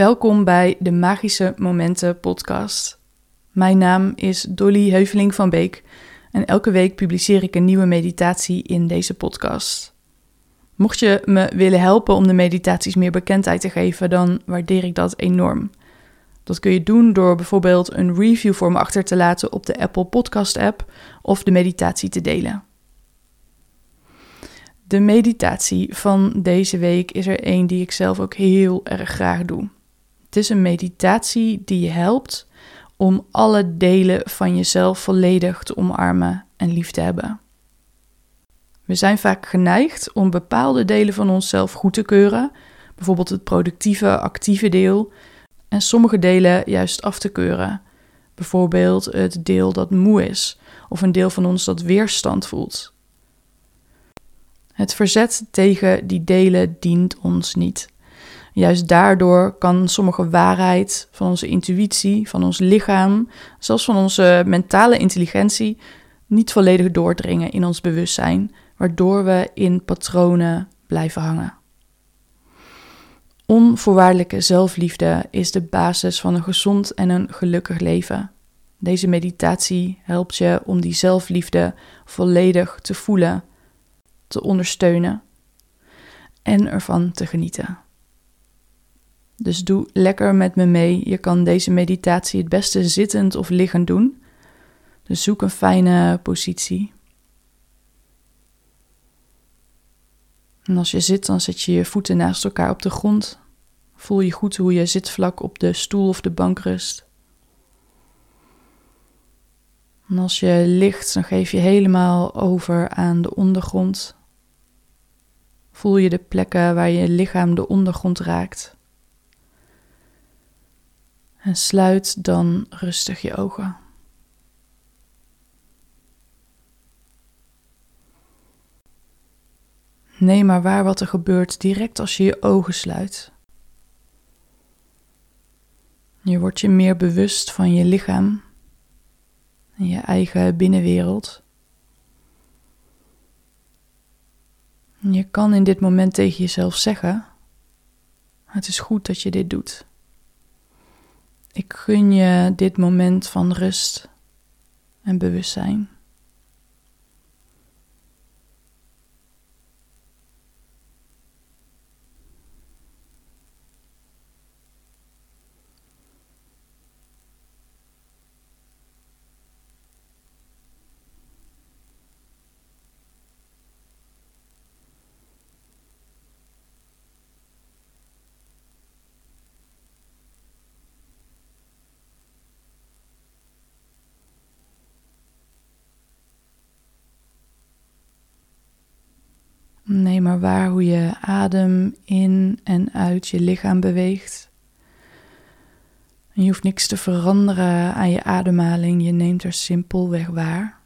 Welkom bij de Magische Momenten podcast. Mijn naam is Dolly Heuveling van Beek en elke week publiceer ik een nieuwe meditatie in deze podcast. Mocht je me willen helpen om de meditaties meer bekendheid te geven, dan waardeer ik dat enorm. Dat kun je doen door bijvoorbeeld een review voor me achter te laten op de Apple Podcast app of de meditatie te delen. De meditatie van deze week is er een die ik zelf ook heel erg graag doe. Het is een meditatie die je helpt om alle delen van jezelf volledig te omarmen en lief te hebben. We zijn vaak geneigd om bepaalde delen van onszelf goed te keuren, bijvoorbeeld het productieve, actieve deel, en sommige delen juist af te keuren. Bijvoorbeeld het deel dat moe is, of een deel van ons dat weerstand voelt. Het verzet tegen die delen dient ons niet. Juist daardoor kan sommige waarheid van onze intuïtie, van ons lichaam, zelfs van onze mentale intelligentie, niet volledig doordringen in ons bewustzijn, waardoor we in patronen blijven hangen. Onvoorwaardelijke zelfliefde is de basis van een gezond en een gelukkig leven. Deze meditatie helpt je om die zelfliefde volledig te voelen, te ondersteunen en ervan te genieten. Dus doe lekker met me mee. Je kan deze meditatie het beste zittend of liggend doen. Dus zoek een fijne positie. En als je zit, dan zet je je voeten naast elkaar op de grond. Voel je goed hoe je zitvlak op de stoel of de bank rust. En als je ligt, dan geef je helemaal over aan de ondergrond. Voel je de plekken waar je lichaam de ondergrond raakt. En sluit dan rustig je ogen. Neem maar waar wat er gebeurt direct als je je ogen sluit. Je wordt je meer bewust van je lichaam en je eigen binnenwereld. Je kan in dit moment tegen jezelf zeggen: Het is goed dat je dit doet. Ik gun je dit moment van rust en bewustzijn. Neem maar waar hoe je adem in en uit je lichaam beweegt. Je hoeft niks te veranderen aan je ademhaling, je neemt er simpelweg waar.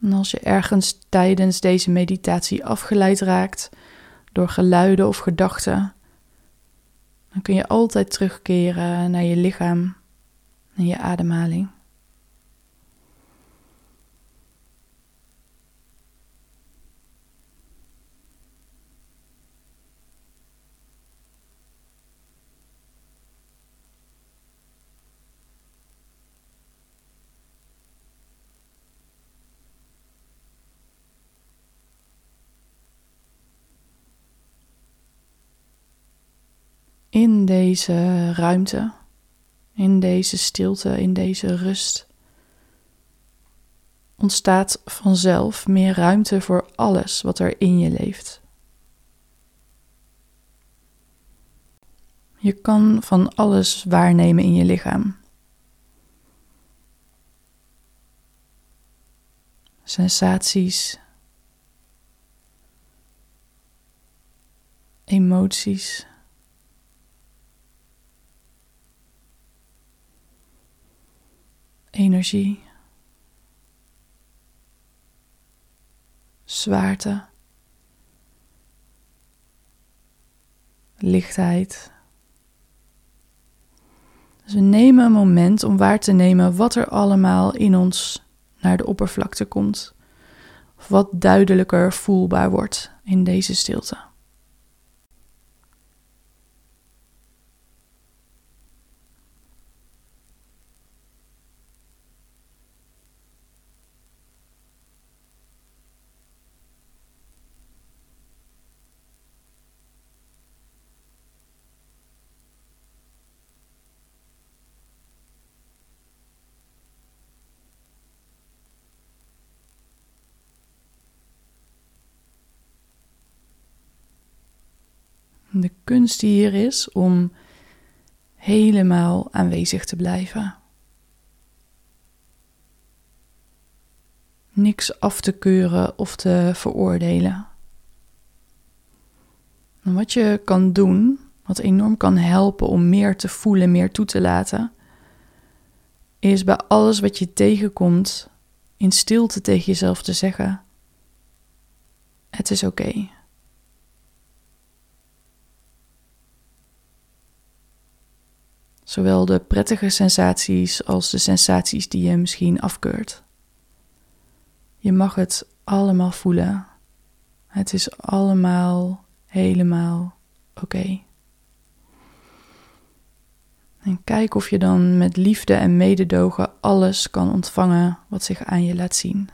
En als je ergens tijdens deze meditatie afgeleid raakt door geluiden of gedachten, dan kun je altijd terugkeren naar je lichaam en je ademhaling. In deze ruimte, in deze stilte, in deze rust, ontstaat vanzelf meer ruimte voor alles wat er in je leeft. Je kan van alles waarnemen in je lichaam. Sensaties, emoties. Energie, zwaarte, lichtheid, Dus we nemen een moment om waar te nemen wat er allemaal in ons naar de oppervlakte komt. Of wat duidelijker voelbaar wordt in deze stilte. De kunst hier is om helemaal aanwezig te blijven. Niks af te keuren of te veroordelen. En wat je kan doen, wat enorm kan helpen om meer te voelen, meer toe te laten, is bij alles wat je tegenkomt in stilte tegen jezelf te zeggen: Het is oké. Zowel de prettige sensaties als de sensaties die je misschien afkeurt. Je mag het allemaal voelen. Het is allemaal helemaal oké. En kijk of je dan met liefde en mededogen alles kan ontvangen wat zich aan je laat zien.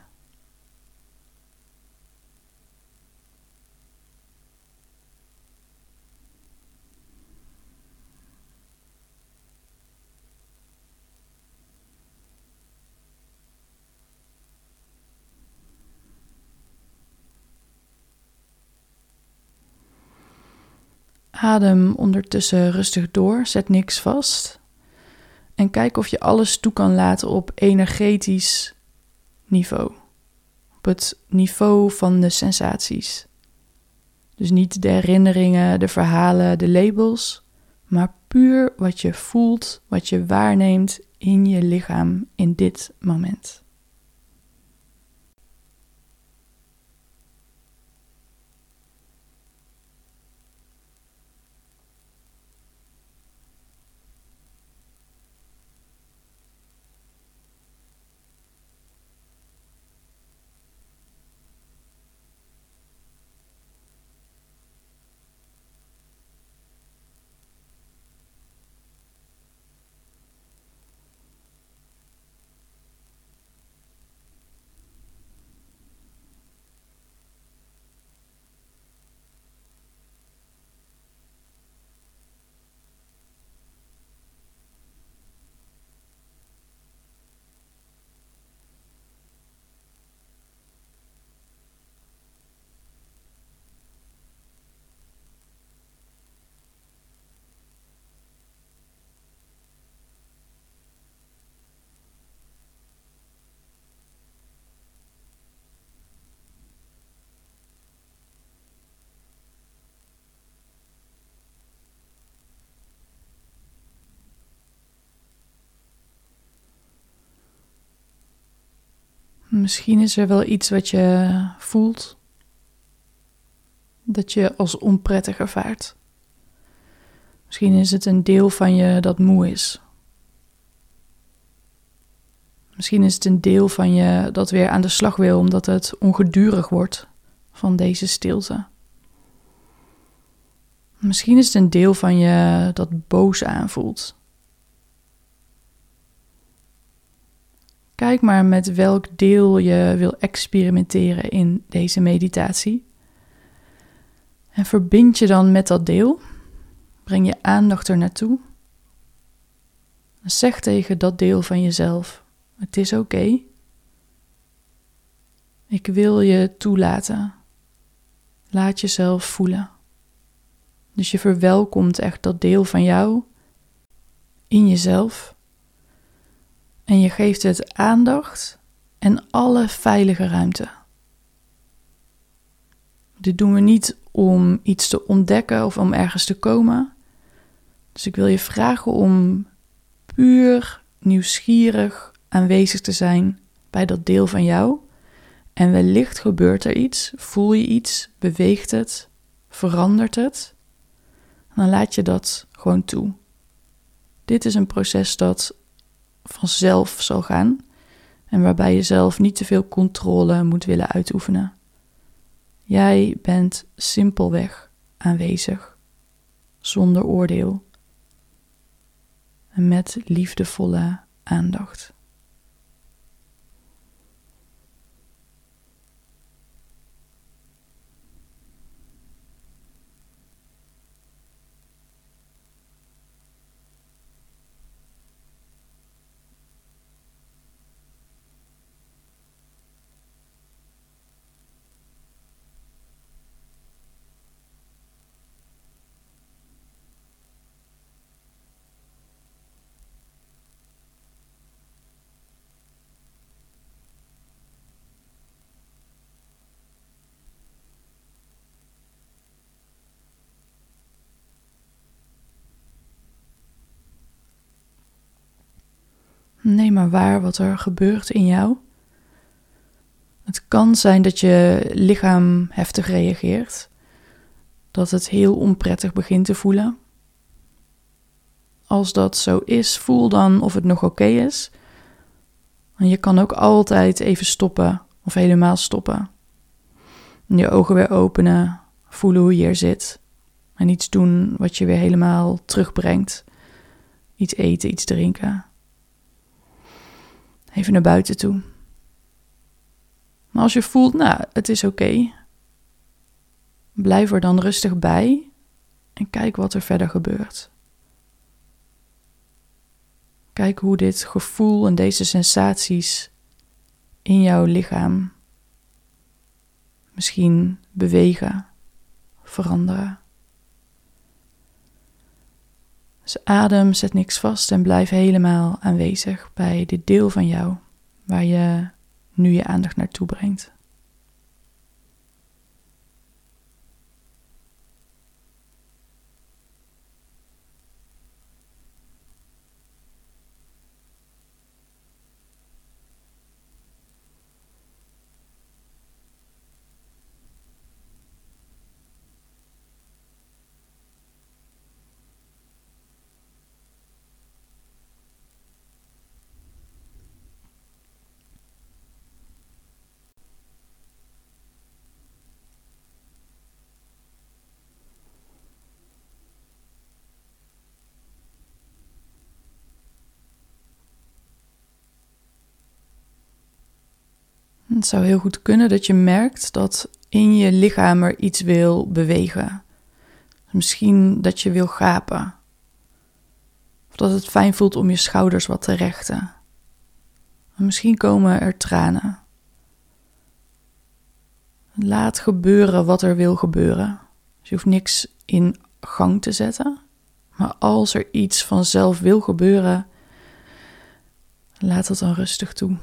Adem ondertussen rustig door, zet niks vast. En kijk of je alles toe kan laten op energetisch niveau. Op het niveau van de sensaties. Dus niet de herinneringen, de verhalen, de labels, maar puur wat je voelt, wat je waarneemt in je lichaam in dit moment. Misschien is er wel iets wat je voelt dat je als onprettig ervaart. Misschien is het een deel van je dat moe is. Misschien is het een deel van je dat weer aan de slag wil omdat het ongedurig wordt van deze stilte. Misschien is het een deel van je dat boos aanvoelt. Kijk maar met welk deel je wil experimenteren in deze meditatie. En verbind je dan met dat deel. Breng je aandacht er naartoe. Zeg tegen dat deel van jezelf: Het is oké. Ik wil je toelaten. Laat jezelf voelen. Dus je verwelkomt echt dat deel van jou in jezelf. En je geeft het aandacht en alle veilige ruimte. Dit doen we niet om iets te ontdekken of om ergens te komen. Dus ik wil je vragen om puur nieuwsgierig aanwezig te zijn bij dat deel van jou. En wellicht gebeurt er iets, voel je iets, beweegt het, verandert het. Dan laat je dat gewoon toe. Dit is een proces dat vanzelf zal gaan en waarbij je zelf niet te veel controle moet willen uitoefenen. Jij bent simpelweg aanwezig, zonder oordeel en met liefdevolle aandacht. Neem maar waar wat er gebeurt in jou. Het kan zijn dat je lichaam heftig reageert, dat het heel onprettig begint te voelen. Als dat zo is, voel dan of het nog oké is. En je kan ook altijd even stoppen of helemaal stoppen. je ogen weer openen, voelen hoe je er zit. En iets doen wat je weer helemaal terugbrengt. Iets eten, iets drinken. Even naar buiten toe. Maar als je voelt, nou, het is oké, blijf er dan rustig bij en kijk wat er verder gebeurt. Kijk hoe dit gevoel en deze sensaties in jouw lichaam misschien bewegen, veranderen. Dus adem, zet niks vast en blijf helemaal aanwezig bij dit deel van jou waar je nu je aandacht naartoe brengt. Het zou heel goed kunnen dat je merkt dat in je lichaam er iets wil bewegen. Misschien dat je wil gapen. Of dat het fijn voelt om je schouders wat te rechten. misschien komen er tranen. Laat gebeuren wat er wil gebeuren. Dus je hoeft niks in gang te zetten. Maar als er iets vanzelf wil gebeuren, laat het dan rustig toe.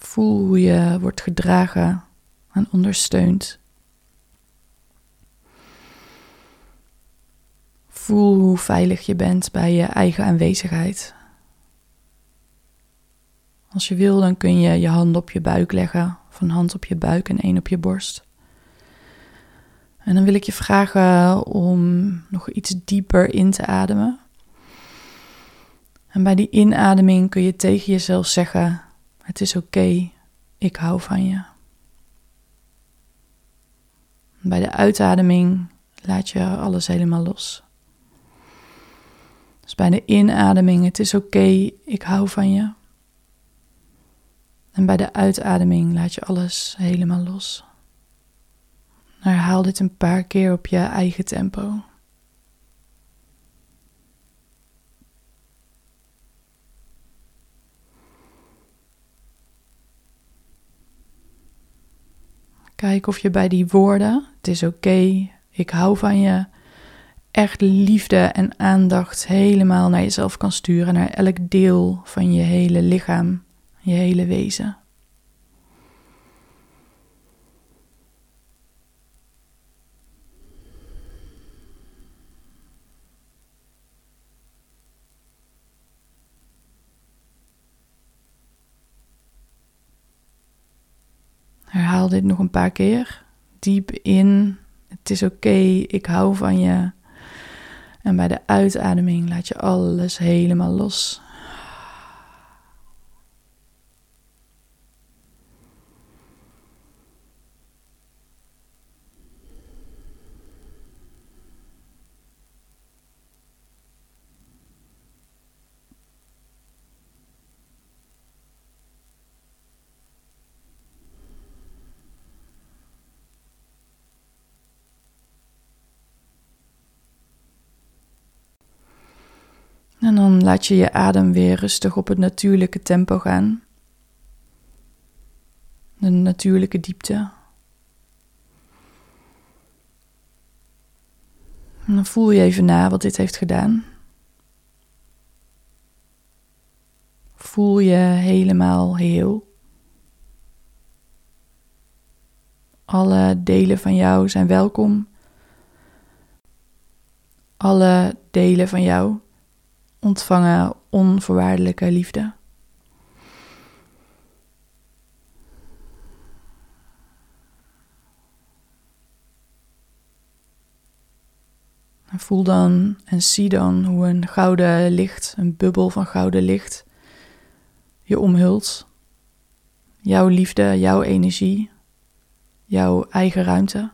Voel hoe je wordt gedragen en ondersteund. Voel hoe veilig je bent bij je eigen aanwezigheid. Als je wil, dan kun je je hand op je buik leggen, of een hand op je buik en één op je borst. En dan wil ik je vragen om nog iets dieper in te ademen. En bij die inademing kun je tegen jezelf zeggen: het is oké, ik hou van je. Bij de uitademing laat je alles helemaal los. Dus bij de inademing, het is oké, ik hou van je. En bij de uitademing laat je alles helemaal los. Herhaal dit een paar keer op je eigen tempo. Kijk of je bij die woorden, het is oké, ik hou van je, echt liefde en aandacht helemaal naar jezelf kan sturen, naar elk deel van je hele lichaam, je hele wezen. Herhaal dit nog een paar keer. Diep in. Het is oké, ik hou van je. En bij de uitademing laat je alles helemaal los. En dan laat je je adem weer rustig op het natuurlijke tempo gaan. De natuurlijke diepte. En dan voel je even na wat dit heeft gedaan. Voel je helemaal heel. Alle delen van jou zijn welkom. Alle delen van jou ontvangen onvoorwaardelijke liefde. voel dan en zie dan hoe een gouden licht, een bubbel van gouden licht, je omhult. Jouw liefde, jouw energie, jouw eigen ruimte.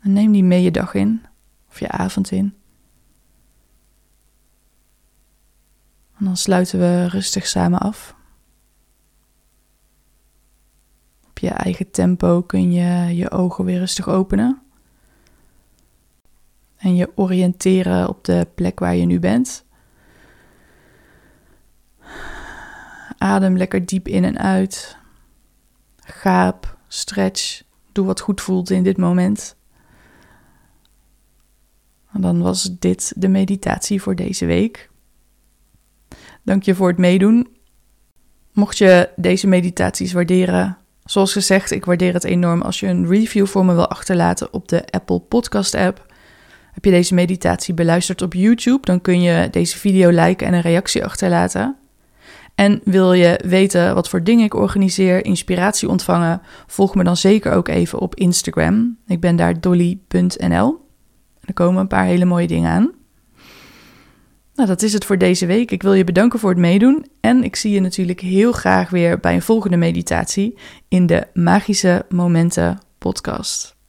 En neem die mee je dag in of je avond in. En dan sluiten we rustig samen af. Op je eigen tempo kun je je ogen weer rustig openen. En je oriënteren op de plek waar je nu bent. Adem lekker diep in en uit. Gaap, stretch, doe wat goed voelt in dit moment. En dan was dit de meditatie voor deze week. Dank je voor het meedoen. Mocht je deze meditaties waarderen, zoals gezegd, ik waardeer het enorm als je een review voor me wil achterlaten op de Apple Podcast app. Heb je deze meditatie beluisterd op YouTube, dan kun je deze video liken en een reactie achterlaten. En wil je weten wat voor dingen ik organiseer, inspiratie ontvangen, volg me dan zeker ook even op Instagram. Ik ben daar dolly.nl. Er komen een paar hele mooie dingen aan. Nou, dat is het voor deze week. Ik wil je bedanken voor het meedoen. En ik zie je natuurlijk heel graag weer bij een volgende meditatie in de Magische Momenten podcast.